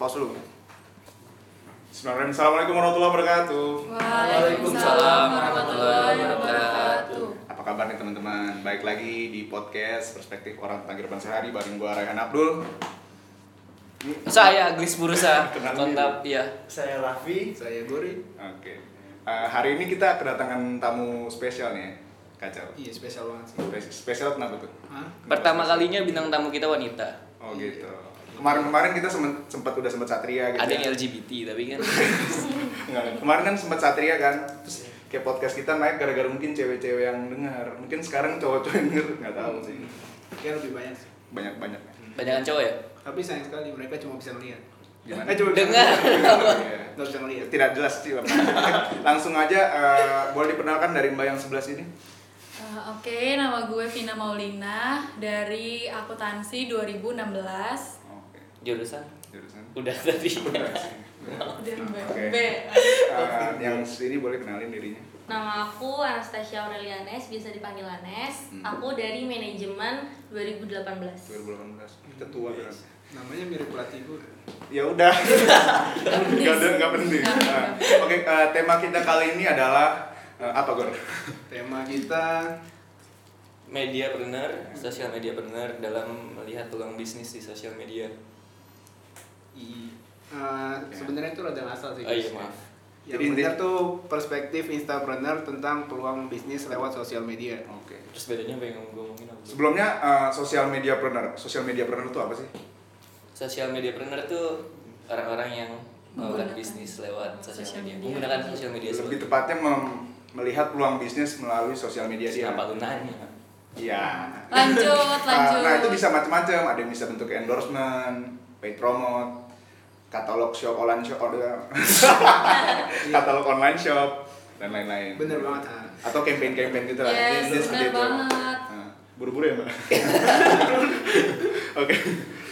pause dulu. Bismillahirrahmanirrahim. Assalamualaikum warahmatullahi wabarakatuh. Waalaikumsalam warahmatullahi wabarakatuh. Apa kabar nih teman-teman? Baik lagi di podcast Perspektif Orang Tentang Kehidupan Sehari bareng gua Rayhan Abdul. Saya Agus Burusa, kontap ya. Saya Raffi. Saya Gori. Oke. Eh, hari ini kita kedatangan tamu spesial nih. Kacau. Iya spesial banget sih. Spes- Spesial kenapa tuh? Hah? Pertama kalinya bintang tamu kita wanita. Oh gitu. Kemarin-kemarin kita sempat sempat udah sempat Satria gitu. Ada ya. yang LGBT tapi kan Enggak, kemarin kan sempat Satria kan. Terus kayak podcast kita naik gara-gara mungkin cewek-cewek yang dengar. Mungkin sekarang cowok-cowok yang denger nggak tahu sih. Kayak lebih banyak sih. Banyak-banyak. banyakan cowok ya. Tapi sayang sekali mereka cuma bisa ngeliat. Gimana? Eh cuma Dengar. Iya. Nggak bisa ngeliat. Tidak jelas sih. Bang. Langsung aja eh, boleh diperkenalkan dari Mbak yang sebelah sini. Uh, Oke, nama gue Vina Maulina dari akuntansi 2016. Jurusan Jurusan. udah tadi. Udah B. Oke. B. Eh, yang sini boleh kenalin dirinya. Nama aku Anastasia Aurelianes, biasa dipanggil Anes. Hmm. Aku dari manajemen 2018. 2018. Kita tua kan. Namanya mirip pelatih gue. Ya udah. Enggak ada enggak penting. Nah, Oke, eh, tema kita kali ini adalah eh, apa, Gor? Tema kita Media partner, sosial media partner dalam melihat peluang bisnis di sosial media. Eh, sebenarnya itu rada asal sih. Oh iya maaf. Yang Jadi benar tuh perspektif instapreneur tentang peluang bisnis lewat sosial media. Oke. Terus bedanya apa yang gue ngomongin apa? Sebelumnya eh, sosial media planner. Sosial media planner itu apa sih? Sosial media partner tuh orang-orang yang melakukan bisnis lewat sosial sosial media. media. Menggunakan sosial media Lebih seperti tepatnya mem- melihat peluang bisnis melalui sosial media dia. Kenapa lu nanya? Iya. Lanjut, lanjut. Nah, itu bisa macam-macam. Ada yang bisa bentuk endorsement, paid promote, katalog shop online shop, ada katalog online shop dan lain-lain. Bener banget. ah. Atau campaign-campaign gitu lah. Yes, Ini- seperti bener itu. banget. Nah, buru-buru ya, Mbak. Oke.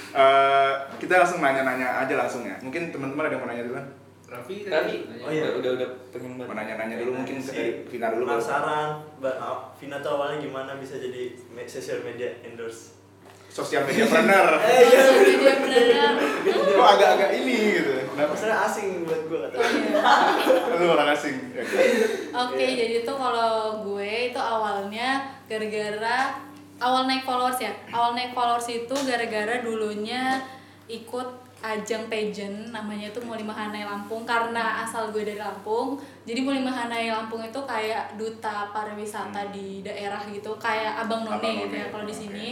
Eh, kita langsung nanya-nanya aja langsung ya. Mungkin teman-teman ada yang mau nanya duluan? Raffi Tapi tadi. Oh iya. udah udah pengen Mau banget. nanya-nanya dulu mungkin ke Si dari Vina dulu. Penasaran, Mbak Vina tuh awalnya gimana bisa jadi social media endorse? Sosial media planner. Eh iya. Sosial media beneran. Kok agak-agak ini gitu. Kenapa? Maksudnya asing buat gue kata. Oh, iya. Lu orang asing. Ya, oke. Iya. jadi tuh kalau gue itu awalnya gara-gara awal naik followers ya. Awal naik followers itu gara-gara dulunya ikut ajang pageant namanya itu Muli Mahanai Lampung karena asal gue dari Lampung. Jadi Muli Mahanai Lampung itu kayak duta pariwisata di daerah gitu, kayak Abang None Abang gitu None, ya kalau di sini.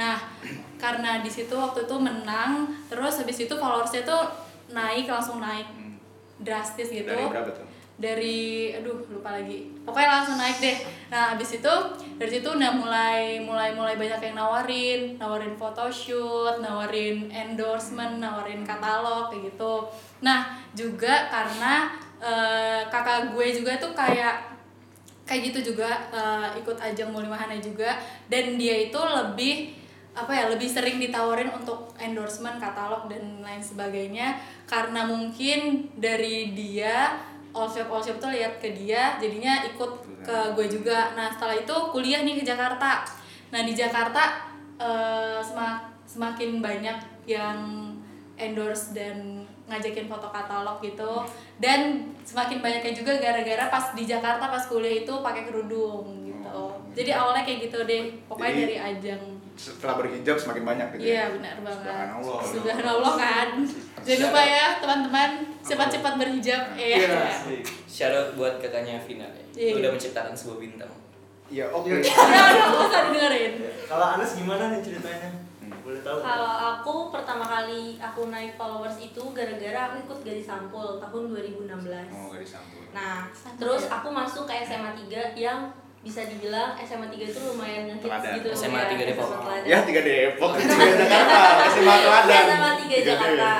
Nah, karena di situ waktu itu menang, terus habis itu followersnya tuh naik langsung naik. Hmm. drastis gitu. Dari berapa tuh? dari aduh lupa lagi. Pokoknya langsung naik deh. Nah habis itu dari situ udah mulai mulai mulai banyak yang nawarin. Nawarin photoshoot nawarin endorsement nawarin katalog kayak gitu. Nah juga karena eh, kakak gue juga tuh kayak kayak gitu juga eh, ikut ajang Muli Mahana juga. Dan dia itu lebih apa ya lebih sering ditawarin untuk endorsement katalog dan lain sebagainya. Karena mungkin dari dia all shop all shop tuh lihat ke dia jadinya ikut ke gue juga. Nah setelah itu kuliah nih ke Jakarta. Nah di Jakarta eh, semak- semakin banyak yang endorse dan ngajakin foto katalog gitu. Dan semakin banyaknya juga gara-gara pas di Jakarta pas kuliah itu pakai kerudung gitu. Oh. jadi awalnya kayak gitu deh. Pokoknya Jadi- dari ajang Setelah berhijab semakin banyak gitu. iya ya? benar banget Subhanallah. Subhanallah kan jangan lupa ya teman-teman cepat-cepat berhijab Iya. iya Asik. Shout out buat kakaknya Vina ya. Iya. Udah menciptakan sebuah bintang. Iya, oke. udah udah nggak usah didengerin Kalau Anas gimana nih ceritanya? Hmm. Boleh tahu? Kalau aku pertama kali aku naik followers itu gara-gara aku ikut Gadis Sampul tahun 2016. Oh, gak disambung. Nah, terus aku masuk ke SMA 3 yang bisa dibilang SMA 3 itu lumayan ngehits gitu SMA ya, 3 Depok. Ya, tiga Depok, tiga Jakarta, SMA Teladan. SMA 3 Jakarta.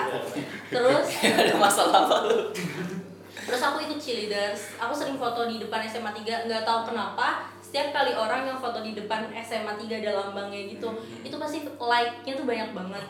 Terus Ada masalah apa lu? terus aku ikut cheerleaders. Aku sering foto di depan SMA 3, nggak tahu kenapa setiap kali orang yang foto di depan SMA 3 ada lambangnya gitu, itu pasti like-nya tuh banyak banget.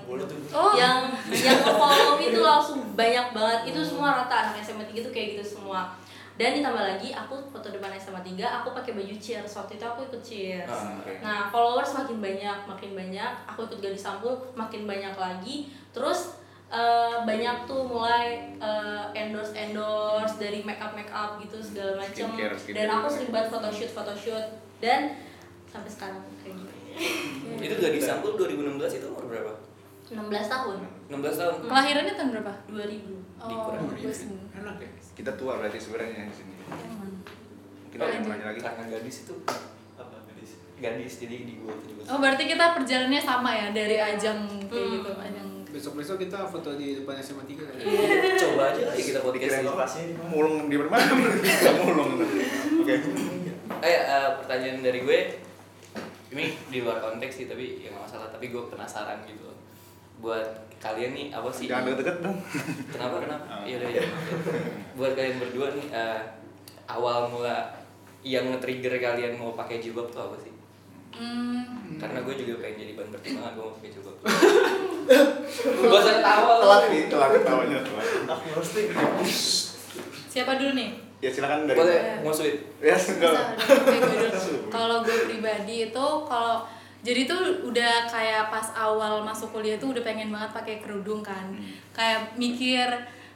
Oh yang yang nge-follow itu langsung banyak banget itu semua rata anak SMA 3 tuh kayak gitu semua dan ditambah lagi aku foto depan SMA 3 aku pakai baju cheers waktu itu aku ikut cheers Ah, oke. nah followers makin banyak makin banyak aku ikut gadis sampul makin banyak lagi terus eh, banyak tuh mulai eh, endorse endorse dari make up make up gitu segala macam dan aku sering banget photoshoot photoshoot dan sampai sekarang kayak gitu Itu gak disampul 2016 itu umur berapa? 16 tahun 16 tahun. Kelahirannya tahun berapa? 2000 Oh, Dikurang. gue sen- Enak ya? Kita tua berarti sebenarnya di sini. Mungkin ada yang nanya lagi. Karena gadis itu apa gadis gadis jadi di gua juga. Oh berarti kita perjalanannya sama ya dari ajang kayak Hmm. gitu ajang. Besok-besok kita foto di depan SMA 3 kali. Coba aja kali kita podcast lokasinya di mana Mulung di mana? Mulung. Oke. Eh, eh, pertanyaan dari gue ini di luar konteks sih tapi ya nggak masalah tapi gue penasaran gitu loh. Buat kalian nih apa sih Jangan deket-deket dong. kenapa kenapa Oh. iya udah ya buat kalian berdua nih eh, awal mula yang nge-trigger kalian mau pakai jilbab tuh apa sih Hmm. karena gue juga pengen jadi bahan pertimbangan gue mau pakai jilbab gue usah ketawa Telat nih, telat ketawanya telat. aku roasting Siapa dulu nih? Ya silakan dari. boleh mau sweet Ya enggak. Kalau gue pribadi itu kalau jadi tuh udah kayak pas awal masuk kuliah tuh udah pengen banget pakai kerudung kan. Kayak mikir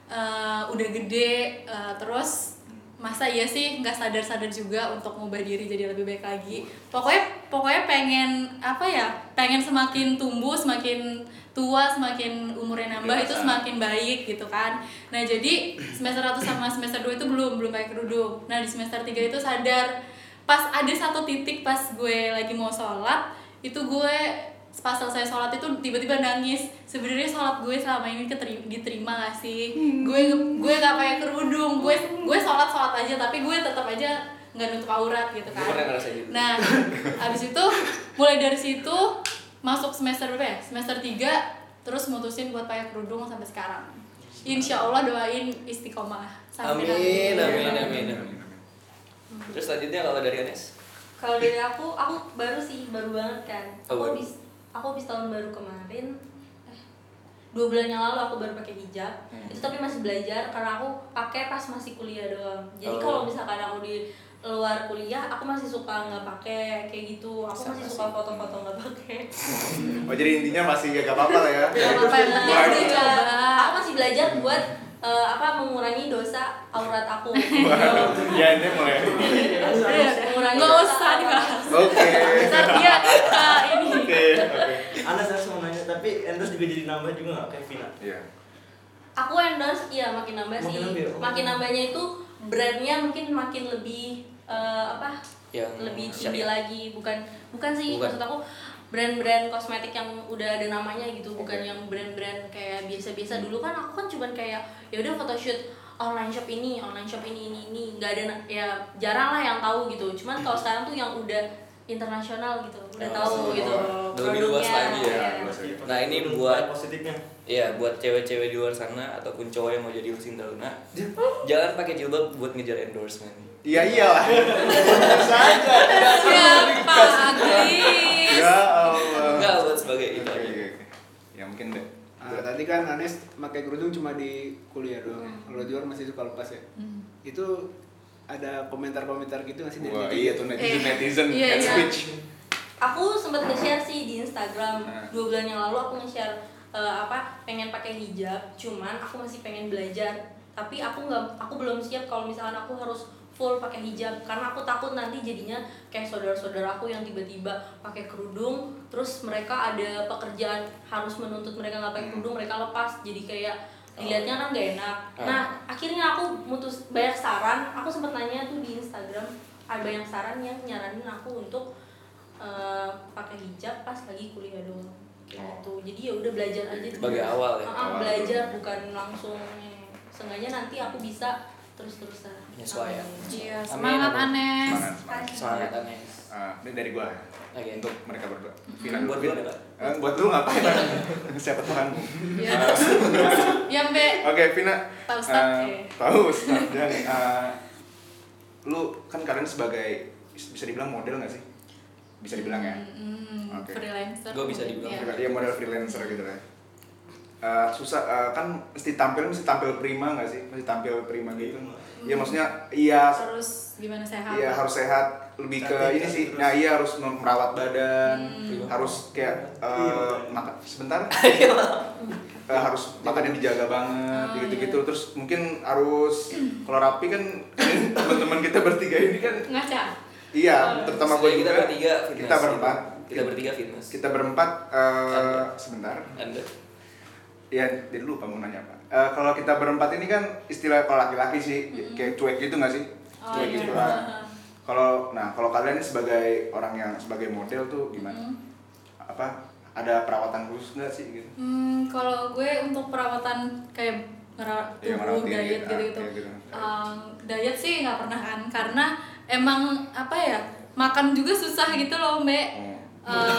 eh, udah gede eh, terus masa iya sih nggak sadar-sadar juga untuk ngubah diri jadi lebih baik lagi. Pokoknya pokoknya pengen apa ya? Pengen semakin tumbuh, semakin tua, semakin umurnya nambah itu Dewasa. semakin baik gitu kan. Nah, jadi semester 1 sama semester 2 itu belum belum pakai kerudung. Nah, di semester 3 itu sadar pas ada satu titik pas gue lagi mau sholat itu gue pas selesai sholat itu tiba-tiba nangis sebenarnya sholat gue selama ini keteri- diterima gak sih gue gue gak pakai kerudung gue gue sholat sholat aja tapi gue tetap aja nggak nutup aurat gitu kan gitu Nah, habis itu mulai dari situ masuk semester berapa ya? Semester 3 terus mutusin buat pakai kerudung sampai sekarang. Insya Allah doain istiqomah. Sampai Amin, nanti. amin, amin, amin. terus selanjutnya kalau dari Anes Kalau dari aku, aku baru sih, baru banget kan. Oh, Aku habis aku habis tahun baru kemarin. Eh, dua bulan yang lalu aku baru pakai hijab. Hmm. Itu tapi masih belajar karena aku pakai pas masih kuliah doang. Jadi Oh. kalau misalkan aku di luar kuliah, aku masih suka nggak pakai kayak gitu. Aku Sama masih sih. suka foto-foto nggak pakai. Oh jadi intinya masih gak apa-apa lah ya. Gak apa-apa coba. Aku masih belajar buat eh, apa mengurangi dosa aurat aku. Ya ini mulai. Mengurangi Nggak usah dibahas. Oke. Ntar dia uh, ini. Oke, oke. Anas harus mau nanya tapi endorse juga jadi nambah juga nggak kayak Vina Iya. Aku endorse, iya makin nambah Makin sih. nambah ya? Oh. Makin nambahnya itu brandnya mungkin makin lebih eh, apa? yang lebih tinggi syariah. lagi. Bukan bukan sih Bukan. maksud aku brand-brand kosmetik yang udah ada namanya gitu, bukan yang brand-brand kayak biasa-biasa dulu kan aku kan cuman kayak ya udah photoshoot online shop ini, online shop ini ini ini nggak ada ya jarang lah yang tahu gitu. Cuman kalau sekarang tuh yang udah internasional gitu, udah Oh, tahu oh, gitu udah lebih luas lagi ya. Iya. Nah, ini buat- positifnya Iya, buat cewek-cewek di luar sana ataupun cowok yang mau jadi Lucinta Luna, jangan pakai jilbab buat ngejar endorsement. Iya iyalah. Bisa aja. Siapa Agli? Ya Allah. Enggak buat sebagai itu. Ya mungkin deh. Ah, tadi kan Anes pakai kerudung cuma di kuliah doang. ya. Kalau di luar masih suka lepas ya. Hmm. Itu ada komentar-komentar gitu nggak sih dari Wah netizen? iya tuh netizen Eh, netizen iya, head iya. speech. aku sempat nge-share sih di Instagram Nah. dua bulan yang lalu aku nge-share eh, apa pengen pakai hijab cuman aku masih pengen belajar tapi aku nggak aku belum siap kalau misalkan aku harus full pakai hijab. Karena aku takut nanti jadinya kayak saudara-saudara aku yang tiba-tiba pakai kerudung terus mereka ada pekerjaan harus menuntut mereka nggak pakai kerudung mereka lepas. Jadi kayak dilihatnya kan gak enak. Ah. nah akhirnya aku mutus banyak saran. Aku sempat nanya tuh di Instagram ada banyak saran yang nyaranin aku untuk eh, pakai hijab pas lagi kuliah doang. Gitu. Jadi ya udah belajar aja. Sebagai awal ya? Ah, Awal belajar bukan langsung. Seenggaknya nanti aku bisa terus terusan Penyesuaian. Iya, Amin, semangat. Anes. Semangat, semangat. Semangat Anes. Ah, ini dari gua ya. Oke. Untuk mereka berdua. Buat gua ada, Pak? Eh, buat lu ngapain? Siapa Tuhanmu? Iya. Ah, Yang B. Oke, Vina. Pak Ustadz, eh, ya. Pak Ustadz. Dan, eh, lu kan kalian sebagai bisa dibilang model nggak sih? Bisa dibilang ya. Hmm, Oke. freelancer. Gua bisa dibilang Iya. Dia model freelancer gitu lah. Eh, susah eh, kan mesti tampil mesti tampil prima nggak sih? Mesti tampil prima gitu. Iya maksudnya iya Terus gimana sehat? iya harus sehat. lebih ke Cantik, ini cantik sih terus. nah iya harus merawat badan Hmm. harus kayak makanya. makan sebentar. Eh, harus makannya dijaga banget Oh, gitu gitu iya. terus mungkin harus kalau rapi kan ini teman-teman kita bertiga ini kan ngaca iya Oh. terutama gue Maksudnya kita juga bertiga fitness. kita berempat. Kita bertiga fitness. kita berempat eh, Anda. sebentar Anda. Ya jadi lupa mau nanya apa Eh, kalau kita berempat ini kan istilah kalau laki-laki sih kayak cuek gitu nggak sih oh cuek iya gitu ah. kalau nah kalau kalian sebagai orang yang sebagai model tuh gimana Hmm. apa ada perawatan khusus nggak sih gitu Hmm, kalau gue untuk perawatan kayak ngerawat Iya, tubuh, diri, diet ah, gitu-gitu. kayak gitu. Um, diet sih nggak pernah kan, karena emang apa ya makan juga susah gitu loh mbak. Oh. Um,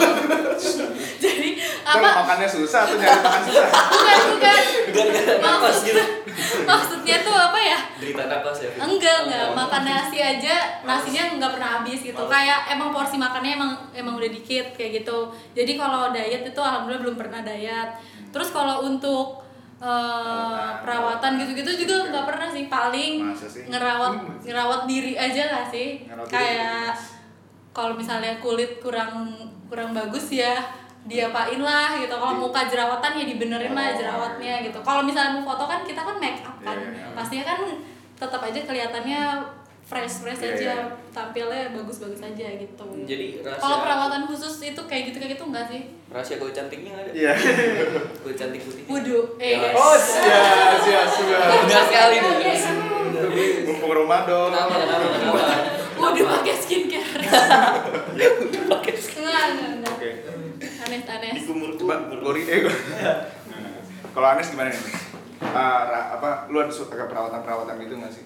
jadi apa? makannya susah atau nyari makan susah Bukan bukan. Napas Maksud- gitu. Maksudnya tuh apa ya? Derita napas ya. Enggak, enggak. Oh. Makan nasi aja, nasinya nggak pernah habis gitu. Kayak emang porsi makannya emang emang udah dikit kayak gitu. Jadi kalau diet itu alhamdulillah belum pernah diet. Terus kalau untuk eh, perawatan gitu-gitu juga nggak pernah sih. Paling Masa sih? ngerawat ngerawat diri aja gak sih? Ngerawat diri. Kalau misalnya kulit kurang kurang bagus ya diapain lah gitu kalau muka jerawatan ya dibenerin lah Oh. jerawatnya gitu kalau misalnya mau foto kan kita kan make up kan Iya, iya, iya. pastinya kan tetap aja kelihatannya fresh fresh Iya, aja iya. tampilnya bagus bagus aja gitu Jadi rahasia. kalau perawatan khusus itu kayak gitu kayak gitu enggak sih Rahasia kulit cantiknya ada. iya Kulit cantik putih. wudhu eh Ya. oh siap siap siap Benar sekali nih. mumpung Ramadan wudhu pakai skincare Pakai enggak enggak enggak oke aneh aneh Dikumur coba Gori eh kalau Anes gimana nih ra- apa lu ada suka ke perawatan perawatan gitu nggak sih?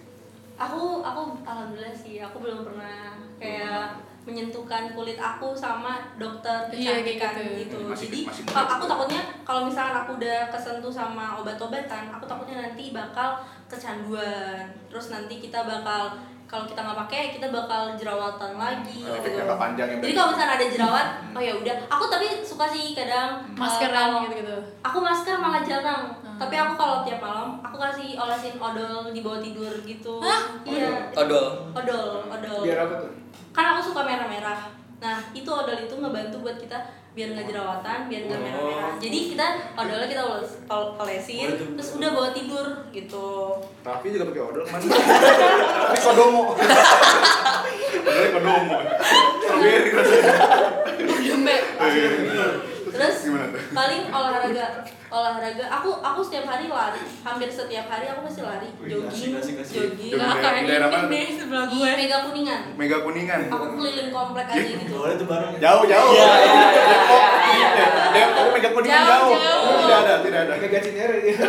Aku aku alhamdulillah sih. Aku belum pernah kayak menyentuhkan kulit aku sama dokter Iya, kecantikan gitu. gitu. Masih- Jadi masih aku juga. takutnya kalau misalkan aku udah kesentuh sama obat-obatan, aku takutnya nanti bakal kecanduan. Terus nanti kita bakal kalau kita nggak pakai kita bakal jerawatan lagi Oh, gitu. jangka panjang ya Jadi kalau misalnya ada jerawat, oh ya udah. Aku tapi suka sih kadang uh, maskeran kalau- gitu gitu Aku masker malah jarang. Hmm. Tapi aku kalau tiap malam aku kasih olesin odol di bawah tidur gitu. Hah? Iya. Odol. Odol, odol. biar apa tuh Kan aku suka merah-merah. Nah, itu odol itu ngebantu buat kita biar nggak jerawatan, biar nggak Oh. merah-merah. Jadi kita odolnya kita olesin, Oh, terus udah bawa tidur gitu. Raffi juga pakai odol ke mana? Tapi kodomo. Odolnya kodomo. Strawberry rasanya. Terus Gimana tuh? paling olahraga, olahraga. Aku aku setiap hari lari, hampir setiap hari aku pasti lari, jogging, kasih, kasih, kasih. jogging. Jogging. Nah, daerah- kayak di daerah ini mana nih sebelah Di gue Mega Kuningan. Mega kuningan. Aku keliling komplek aja gitu. Boleh tuh bareng. Jauh jauh. Iya, iya, iya, Depok. Depok Mega kuningan Jauh, jauh. jauh. Tidak ada, tidak ada. Cinere dia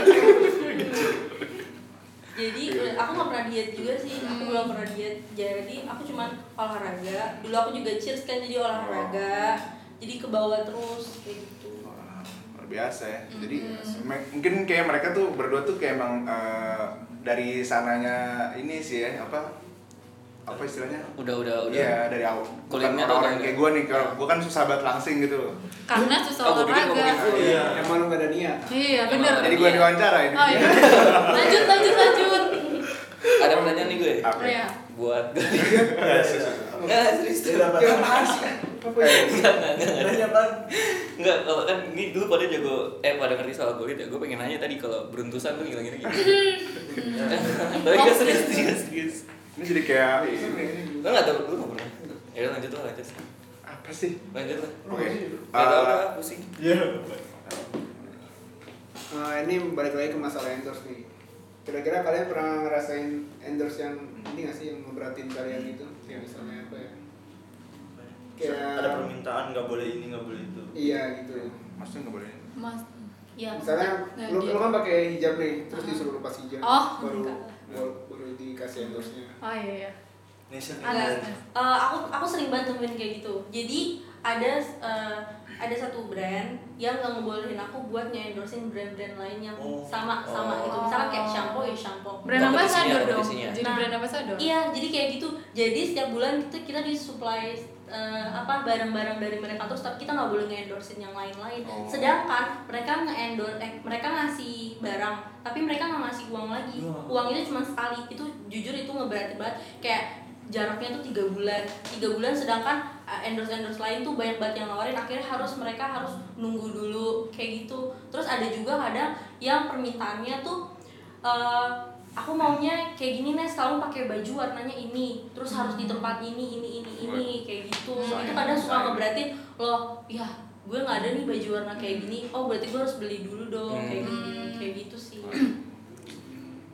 Jadi Iya. aku nggak pernah diet juga sih, aku belum pernah diet. Jadi aku cuman olahraga. Dulu aku juga cheers kan jadi olahraga. Jadi ke bawah terus kayak gitu. Wah, Luar biasa ya. Jadi me- mungkin kayak mereka tuh berdua tuh kayak emang eh, dari sananya ini sih ya apa apa istilahnya? Udah udah udah. Iya dari awal. Bukan orang-orang kayak gue nih, kalau gue kan susah banget langsing gitu loh. karena susah Oh, olahraga full. Iya. emang lu gak ada niat iya bener Jadi gue diwawancara ini. oh iya lanjut lanjut lanjut Ada pertanyaan nih gue. Apa? Iya. Buat gue. Enggak, serius. Ya ya Enggak? Enggak, kalau kan ini dulu pada jago eh pada ngerti soal kulit ya. Gue pengen nanya tadi kalau beruntusan tuh ngilangin gimana? Tapi enggak serius serius serius. Ini jadi kayak ini. Gue enggak tahu dulu enggak pernah. Ya lanjut lah lanjut. Apa sih? Lanjut lah. Oke. Enggak tahu Eh, pusing. Iya. Eh, ini balik lagi ke masalah endorse nih kira-kira kalian pernah ngerasain endorse yang ini gak sih yang ngeberatin kalian gitu ya misalnya apa ya Kayak- Ada permintaan nggak boleh ini nggak boleh itu. iya gitu Maksudnya nggak boleh. mas Ya. misalnya Nah, lu, lu kan pakai hijab nih terus disuruh lepas hijab Oh, baru enggak. baru, baru dikasih endorse nya oh iya iya. Anas. Eh, aku aku sering banget nemuin kayak gitu. Jadi ada eh, ada satu brand yang nggak ngebolehin aku buat nge-endorsein brand-brand lain yang Oh. sama sama Oh. gitu. Misalnya kayak shampoo ya shampoo. brand Kompetisinya, ambassador dong kompetisinya. jadi Nah, brand ambassador Iya, jadi kayak gitu. Jadi setiap bulan kita kita disuplai eh, apa barang-barang dari mereka terus tapi kita nggak boleh nge-endorsein yang lain-lain. Oh. Sedangkan mereka nge-endorse eh mereka ngasih barang, tapi mereka nggak ngasih uang lagi. Wah. Uang itu cuma sekali. Itu jujur itu ngeberatin banget. Kayak jaraknya tuh tiga bulan tiga bulan sedangkan endorse endorse lain tuh banyak banget yang nawarin. Akhirnya harus mereka harus nunggu dulu kayak gitu. Terus ada juga kadang yang permintaannya tuh eh, aku maunya kayak gini nih kamu pakai baju warnanya ini. Terus harus di tempat ini ini ini ini kayak gitu. Sayang, itu kadang suka ngeberatin loh ya gue nggak ada nih baju warna kayak gini. Oh berarti gue harus beli dulu dong kayak gitu. Kayak gitu sih.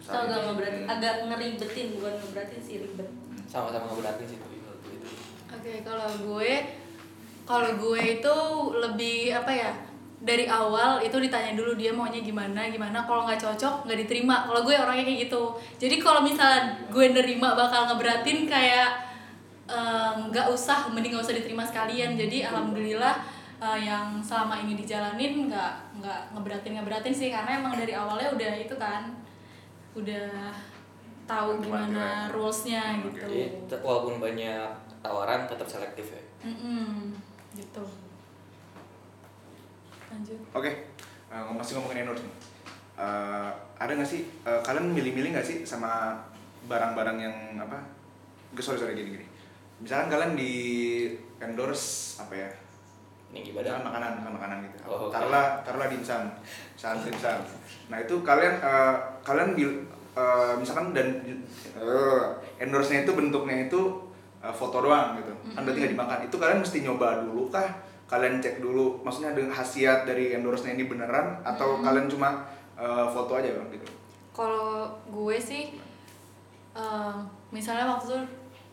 Itu agak ngeberatin agak ngeribetin bukan ngeberatin sih ribet. Sama-sama ngeberatin sih Oke, kalau gue kalau gue itu lebih apa ya? Dari awal itu ditanya dulu dia maunya gimana, gimana. Kalau nggak cocok nggak diterima. Kalau gue orangnya kayak gitu. Jadi kalau misalnya gue nerima bakal ngeberatin kayak nggak usah, mending nggak usah diterima sekalian. Jadi alhamdulillah eh, yang selama ini dijalanin nggak nggak ngeberatin ngeberatin sih karena emang dari awalnya udah itu kan udah tahu gimana rulesnya gitu. jadi walaupun banyak tawaran tetap selektif ya Mm-mm, gitu lanjut Oke, eh, masih ngomongin endorse nih. Eh, ada nggak sih eh, kalian milih-milih nggak sih sama barang-barang yang apa? Sorry sorry gini gini. Misalkan kalian di endorse apa ya? nih Misalkan ibadah makanan, makan makanan gitu. Oh, oke. Taruhlah taruhlah dimsum, misalkan dimsum. Nah itu kalian eh, kalian bil, eh, misalkan dan eh, endorse-nya itu bentuknya itu eh, foto doang gitu. Kan berarti nggak dimakan. Itu kalian mesti nyoba dulu kah? Kalian cek dulu, maksudnya dengan khasiat dari endorse-nya ini beneran? Atau kalian cuma eh, foto aja bang gitu? kalau gue sih eh, misalnya waktu itu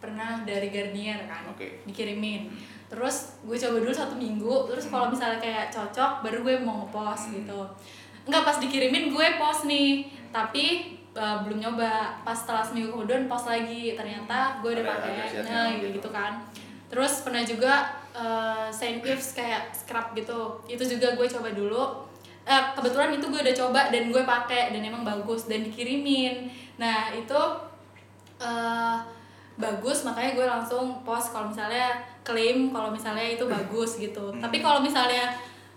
pernah dari Garnier kan Oke. dikirimin. Terus gue coba dulu satu minggu. Terus kalau misalnya kayak cocok baru gue mau ngepost gitu. Enggak pas dikirimin gue post nih. Tapi eh, belum nyoba. Pas setelah seminggu kemudian post lagi ternyata gue udah pakai. nah gitu. gitu kan. Terus pernah juga eh, Saint Ives kayak scrub gitu. Itu juga gue coba dulu. Eh, kebetulan itu gue udah coba dan gue pakai dan emang bagus dan dikirimin. Nah itu eh, bagus. Makanya gue langsung post kalau misalnya klaim kalau misalnya itu bagus gitu. Tapi kalau misalnya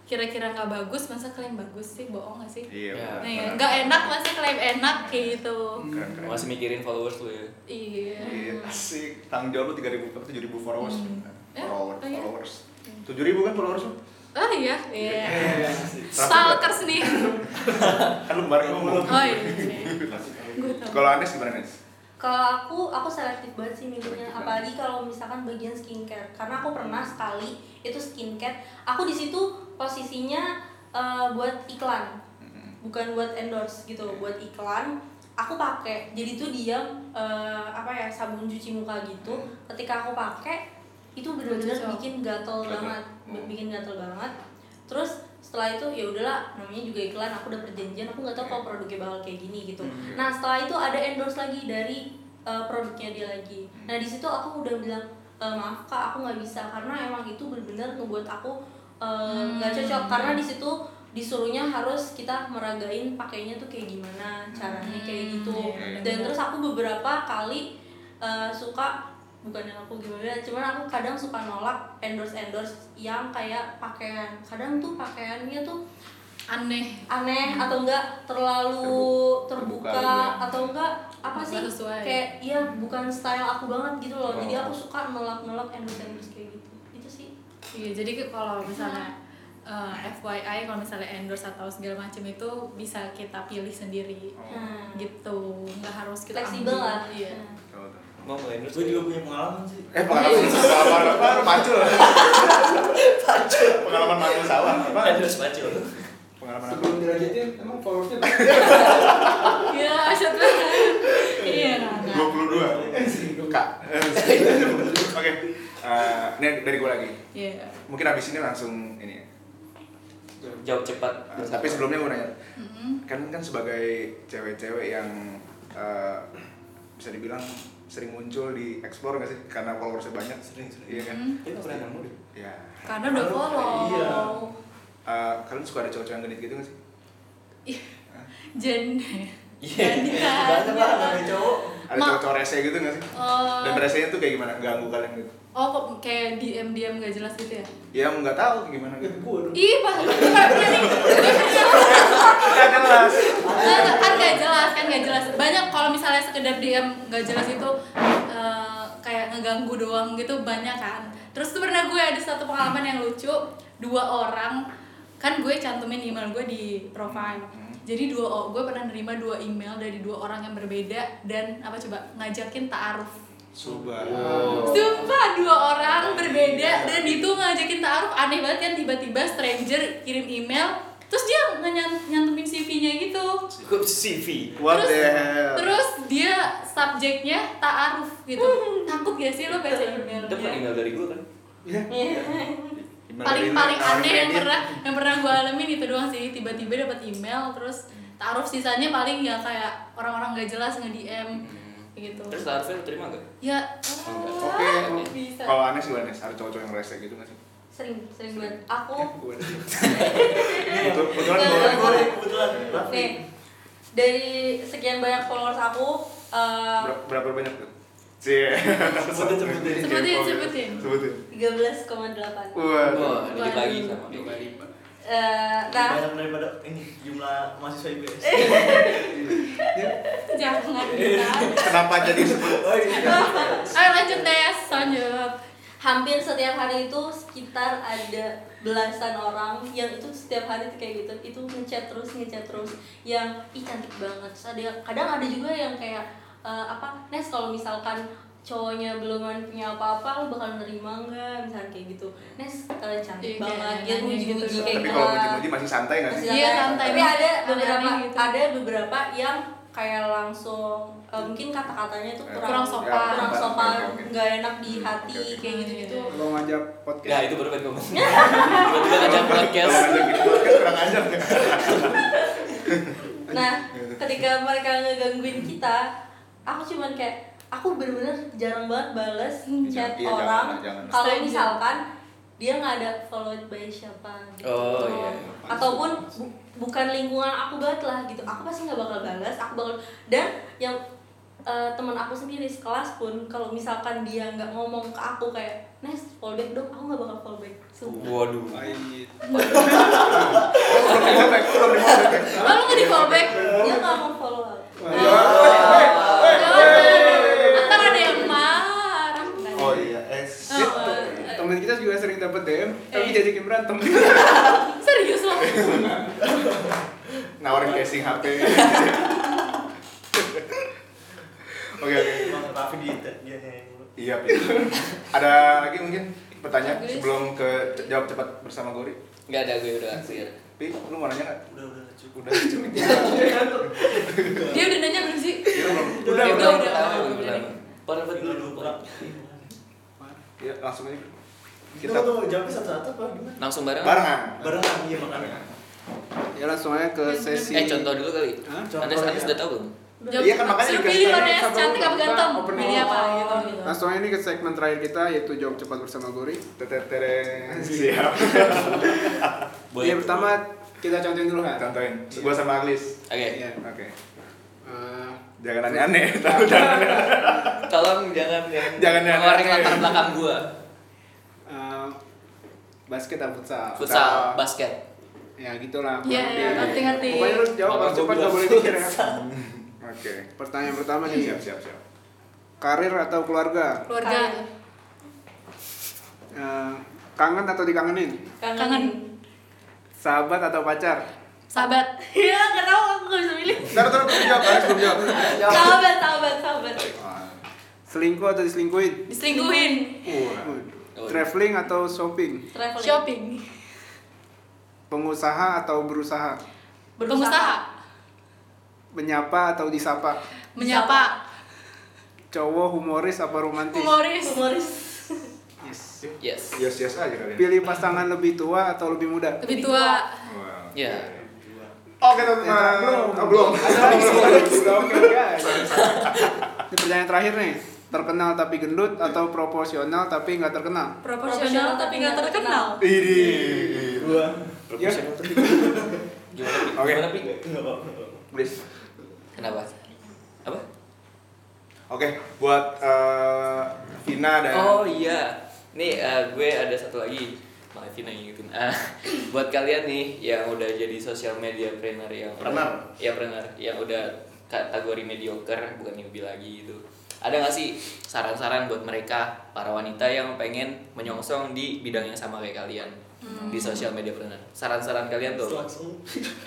kira-kira nggak bagus masa klaim bagus sih bohong gak sih Iya. Ya. Nah, ya, nggak enak masa klaim enak kayak gitu Keren keren. masih mikirin followers lu ya iya Iya, asik. Tanggung jawab lu 3000 apa 7000 followers. Hmm. Eh, Followers, iya. followers. 7000 kan followers lu? oh iya iya Seratus stalkers nih Kan lu kemarin ngomong. oh iya tahu Kalau Anes gimana Anes? kalau aku aku selektif banget sih milihnya apalagi kalau misalkan bagian skincare karena aku pernah sekali itu skincare aku di situ posisinya eh, buat iklan. Bukan buat endorse gitu buat iklan. Aku pakai jadi tuh dia eh, apa ya sabun cuci muka gitu. Ketika aku pakai itu benar-benar bikin gatel banget. Oh. bikin gatel banget. Terus setelah itu ya udahlah namanya juga iklan. Aku udah perjanjian aku nggak tahu kalau produknya bakal kayak gini gitu. Nah setelah itu ada endorse lagi dari uh, produknya dia lagi. Nah di situ aku udah bilang "E, maaf kak aku nggak bisa. Karena emang itu benar-benar ngebuat aku uh, nggak cocok. Karena di situ disuruhnya harus kita meragain pakainya tuh kayak gimana caranya kayak gitu. Iya, dan terus aku beberapa kali uh, suka bukan yang aku gimana cuman aku kadang suka nolak endorse endorse yang kayak pakaian. Kadang tuh pakaiannya tuh aneh. aneh atau enggak terlalu Terbuka, terbuka, atau enggak apa sih? sesuai. kayak iya bukan style aku banget gitu loh. Jadi Oh. aku suka nolak nolak endorse endorse kayak gitu Iya, jadi kalau misalnya eh, FYI kalau misalnya endorse atau segala macam itu bisa kita pilih sendiri nah, gitu nggak harus kita fleksibel ambil. lah iya tuh. mau endorse gue juga punya pengalaman sih Eh pengalaman pengalaman apa? Macul. Pengalaman macul sawah apa? endorse pacul Pengalaman apa? sebelum dilanjutin emang followersnya iya asyik banget iya nah, nah. 22. Kak. Eh, ini dari gue lagi. iya Mungkin abis ini langsung ini. ya. jawab cepat Eh, tapi sebelumnya gue nanya, Mm-mm. kan kan sebagai cewek-cewek yang eh, bisa dibilang sering muncul di explore gak sih? Karena followersnya banyak. Sering, sering. Iya kan? kita pernah nemu deh Ya. karena udah follow Iya. Eh, kalian suka ada cowok-cowok yang genit gitu gak sih? Jen iya banyak lah namanya cowok Ada Ma- cowok-cowok rese gitu gak sih? Oh, Dan resenya tuh kayak gimana? Ganggu kalian gitu? oh kok kayak dm dm gak jelas gitu ya Ya nggak tahu gimana gitu. ih jadi Nggak jelas. Kan gak jelas kan gak jelas banyak kalau misalnya sekedar DM gak jelas itu eh, kayak ngeganggu doang gitu banyak kan terus tuh pernah gue ada satu pengalaman yang lucu dua orang kan gue cantumin email gue di profile jadi dua o- gue pernah nerima dua email dari dua orang yang berbeda dan apa coba ngajakin taaruf. Subah. Sumpah dua orang berbeda dan itu ngajakin taaruf. Aneh banget kan tiba-tiba stranger kirim email terus dia nyantumin CV-nya gitu. Kok CV? What terus, the hell? terus dia subjeknya taaruf gitu. Takut gak sih lo baca email Dapat email dari gue kan? Paling paling aneh yang pernah yang pernah gue alamin itu doang sih. Tiba-tiba dapat email terus taaruf sisanya paling ya kayak orang-orang gak jelas nge DM gitu. Terus Larvel terima gak? ya Oh, Oke. ah, bisa? Kalau aneh sih aneh, ada cowok-cowok yang rese gitu nggak sih? sering sering banget. Aku? Nggak. kebetulan Raffi. nih dari sekian banyak followers aku eh, Ber- Berapa banyak tuh? Cie. Sebutin, sebutin. Sebutin, sebutin. Sebutin. 13,8 Wah. Wah, dikit lagi sama dia. Eh, nah banyak daripada ini jumlah mahasiswa IPS jangan kita Kenapa jadi sebut? oh iya ayo lanjut Des lanjut hampir setiap hari itu sekitar ada belasan orang yang itu setiap hari kayak gitu itu ngechat terus ngechat terus yang ih cantik banget Terus ada kadang ada juga yang kayak eh, apa Nes kalau misalkan cowoknya belum punya apa-apa lo bakal nerima nggak misalnya kayak gitu Nes kalian cantik Iya, banget dia muji-muji gitu. kayak Tapi gitu kalau muji-muji masih santai nggak sih? Iya, santai. tapi ada beberapa gitu. ada beberapa yang kayak langsung eh, mungkin kata-katanya tuh kurang Kurang sopan. kurang Ya, sopan oke, oke. nggak enak di hati Oke, oke. kayak gitu gitu Kalau ngajak podcast. itu baru pengen ngomong. Tiba-tiba ngajak podcast. Kalau ngajakin podcast kurang ajar nggak? Nah, ketika mereka ngegangguin kita, aku cuman kayak aku bener-bener jarang banget bales chat Iya, orang jangan, jangan. kalau misalkan dia nggak ada followed by siapa gitu. Oh, iya. ataupun bu- bukan lingkungan aku banget lah gitu aku pasti nggak bakal balas aku bakal dan yang eh, teman aku sendiri sekelas pun kalau misalkan dia nggak ngomong ke aku kayak Nes follow back dong aku nggak bakal follow back Sumpah. Waduh. Pahit. Belum di fallback, belum di fallback. lu nggak di fallback dia nggak mau follow diajakin berantem. serius lo Nawarin casing HP. Oke oke. Raffi di dia Iya. Ada lagi mungkin pertanyaan sebelum ke jawab cepat bersama Gori? Enggak ada gue udah clear. Pi, lu mau nanya nggak? udah udah cukup Udah cukup. dia udah nanya belum sih belum. Udah, udah, udah. Udah, udah. Parah banget dulu. Ya, langsung aja. Kita tuh jawabnya satu-satu apa gimana Langsung bareng. barengan. barengan iya makanya ya langsung aja ke sesi. Eh, contoh dulu kali. Hah? Anda ya. sudah tahu belum? Iya kan, makanya Suruh dikasih pilih cantik apa ganteng. Pilih apa gitu gitu. Langsung aja ini ke segmen terakhir kita yaitu jawab cepat bersama Gori. Tetetereng. Siap. Iya pertama kita contohin dulu kan. Contohin. Gua sama Aglis. Oke. Iya. Oke. Eh, Jangan aneh-aneh. Tahu jangan. Tolong jangan yang Jangan yang mengeluarkan latar belakang gua. Basket atau futsal? Futsal, basket. Ya gitulah. Iya, iya, lebih. ngerti-ngerti. Pokoknya lu jawab harus cepat gak boleh mikir ya. Oke. Pertanyaan pertama nih, Siap, siap, siap. karir atau keluarga? keluarga Eh, kangen atau dikangenin? kangen, Kangen. Sahabat atau pacar? sahabat ya nggak tahu aku nggak bisa milih Ntar ntar belum jawab, belum jawab. sahabat sahabat sahabat Selingkuh atau diselingkuhin? diselingkuhin Oh. Traveling atau shopping? traveling shopping Pengusaha atau berusaha? pengusaha Menyapa atau disapa? menyapa Cowok humoris apa romantis? humoris humoris Yes. Yes. Yes, yes aja kalian. Pilih pasangan lebih tua atau lebih muda? lebih tua Wow. Ya. Oke, teman-teman. Oh, belum. Oke guys. Ini pertanyaan terakhir nih. Terkenal tapi gendut atau proporsional tapi nggak terkenal? proporsional tapi nggak terkenal Ini. dua Ya. Gimana? Pi? Oke. Gimana, Pi? enggak apa Please. Kenapa? Apa? Oke, buat eh, Vina dan Oh iya, nih eh, gue ada satu lagi. Malah Vina yang ngikutin. Ah, buat kalian nih yang udah jadi sosial media trainer yang Trainer? ya trainer yang udah kategori mediocre bukan newbie lagi gitu. Ada nggak sih saran-saran buat mereka para wanita yang pengen menyongsong di bidang yang sama kayak kalian di sosial media planner saran-saran kalian tuh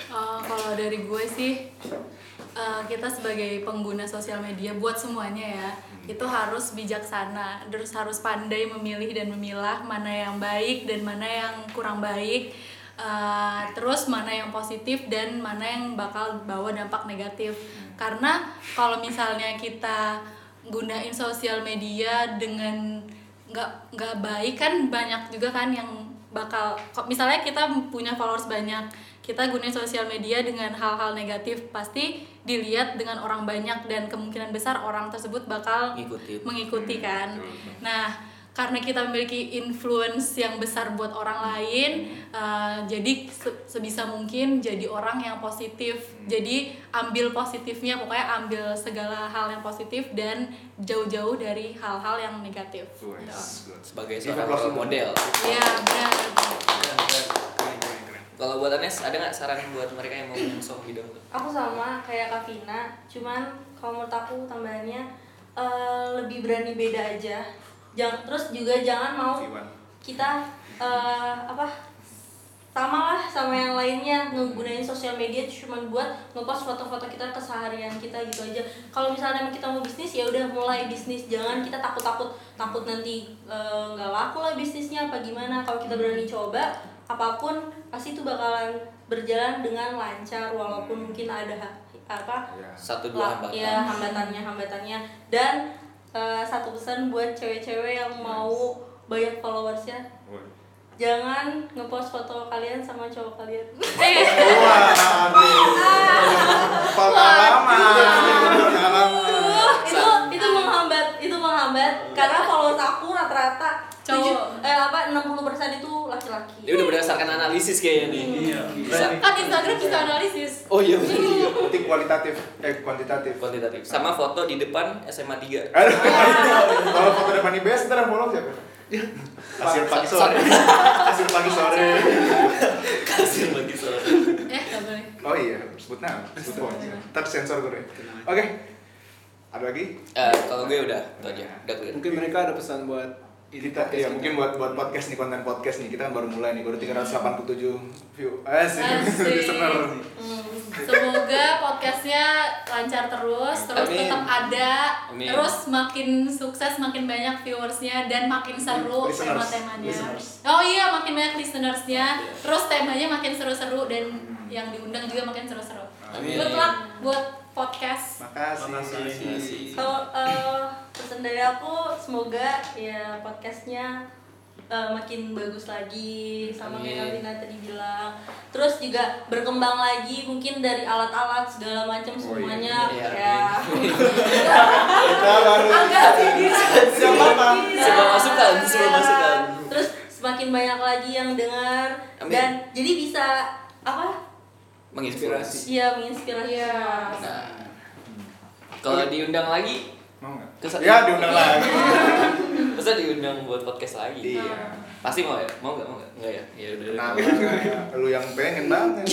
Uh, kalau dari gue sih uh, kita sebagai pengguna sosial media buat semuanya ya itu harus bijaksana terus harus pandai memilih dan memilah mana yang baik dan mana yang kurang baik Uh, terus mana yang positif dan mana yang bakal bawa dampak negatif. Karena kalau misalnya kita gunain sosial media dengan nggak nggak baik kan banyak juga kan yang bakal misalnya kita punya followers banyak kita gunain sosial media dengan hal-hal negatif pasti dilihat dengan orang banyak dan kemungkinan besar orang tersebut bakal Ngikutin. mengikuti kan nah karena kita memiliki influence yang besar buat orang lain uh, jadi se- sebisa mungkin jadi orang yang positif. Jadi ambil positifnya pokoknya ambil segala hal yang positif dan jauh-jauh dari hal-hal yang negatif. Wes, good. sebagai seorang role model. Iya benar. Kalau buat Anes ada nggak saran buat mereka yang mau menyongsong bidang itu aku sama kayak Kak Vina. Cuman kalau menurut aku tambahannya eh, lebih berani beda aja jangan terus juga jangan mau kita eh, apa sama lah sama yang lainnya. Ngegunain sosial media cuma buat ngepost foto-foto kita keseharian kita gitu aja. Kalau misalnya kita mau bisnis ya udah mulai bisnis. Jangan kita takut-takut takut nanti eh, nggak laku lah bisnisnya apa gimana. Kalau kita berani coba apa pun pasti itu bakalan berjalan dengan lancar walaupun mungkin ada apa Ya. satu dua hambatan. ya hambatannya hambatannya. Dan eh, satu pesan buat cewek-cewek yang mau banyak followersnya Woi. jangan ngepost foto kalian sama cowok kalian Wah, pengalaman. Pengalaman. itu itu menghambat itu menghambat karena followers aku rata-rata Cowok. eh apa 60% itu laki-laki Dia udah berdasarkan analisis kayaknya nih. Iya. Bisa. Kan Instagram bisa analisis. Oh iya benar. Berarti kualitatif, eh kuantitatif. Kuantitatif. Sama foto di depan SMA 3. Aduh. Kalau foto depan IBS ntar yang follow siapa? Hasil pagi sore. Hasil pagi sore. Kasih bagi sore. Eh, nggak boleh. Oh iya, sebut nama, sebut nama. Ntar sensor gue. Oke. Ada lagi? Eh, kalau gue udah, itu aja. Udah clear. Mungkin mereka ada pesan buat ini Kita, iya kita. mungkin buat buat podcast nih konten podcast nih kita kan baru mulai nih baru 387 view eh sih Asik. listener Hmm. Semoga podcastnya lancar terus, terus Amin. tetap ada, Amin. terus makin sukses, makin banyak viewersnya dan makin seru tema-temanya. Listeners. Oh iya, makin banyak listenersnya, terus temanya makin seru-seru dan yang diundang juga makin seru-seru. Good luck buat podcast. makasih Makasih. Kalau eh, pesan dari aku semoga ya podcastnya eh, makin bagus lagi sama kayak Amin. Kalina tadi bilang. Terus juga berkembang lagi mungkin dari alat-alat segala macam Oh, iya. semuanya Iya, ya. kita baru Agak sedikit. Siapa, masukan. Terus semakin banyak lagi yang dengar Amin. dan jadi bisa apa? Menginspirasi. Iya menginspirasi. Iya. Nah, kalau diundang lagi, mau nggak Kesat- ya diundang lagi masa diundang buat podcast lagi? iya Pasti mau ya? Mau nggak? Mau nggak? Nggak ya? Ya udah. Kenapa? lu yang pengen banget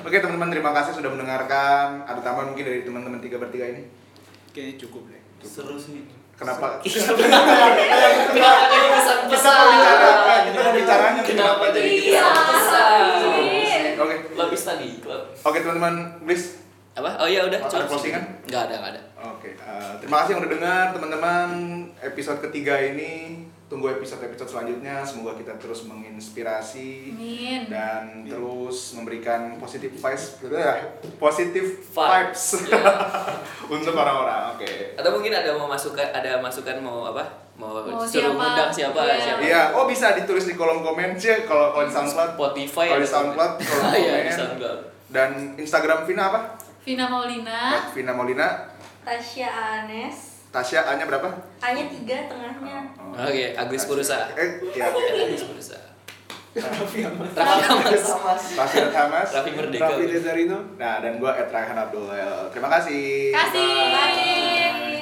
oke teman-teman terima kasih sudah mendengarkan ada tambahan mungkin dari teman-teman tiga bertiga ini Kayaknya cukup deh. Seru sih. kenapa Kenapa jadi kita pesan-pesan? bicara kita mau bicaranya Kenapa jadi Iya. pesan-pesan? oke Lapis tadi, klub. oke teman-teman please Apa? Oh iya udah. Ada closingan? Nggak ada, nggak ada. Oke, eh, terima kasih yang udah dengar teman-teman episode ketiga ini. Tunggu episode-episode selanjutnya. Semoga kita terus menginspirasi Amin. dan terus memberikan positif vibes, positif Vibe. vibes untuk orang-orang. Oke. Atau mungkin ada mau masukan, ada masukan mau apa? Mau, Mau suruh siapa? undang siapa? Iya. Siapa? Iya, oh bisa ditulis di kolom komen sih kalau kalau di SoundCloud. Spotify Kalau di SoundCloud komen. kolom Iya, di komen. SoundCloud. Dan Instagram Vina apa? Vina Maulina. Vina Maulina. Tasya Anes. Tasya A-nya berapa? A-nya tiga tengahnya. Oh. Oke, Agus Tasya. Purusa. Eh, iya. Agus Purusa. Raffi Ahmad. Raffi Ahmad. Tasya Hamas. Raffi Merdeka. Raffi Desarino. Nah, dan gue Ed Raihan Abdul. Terima kasih. Kasih. Bye.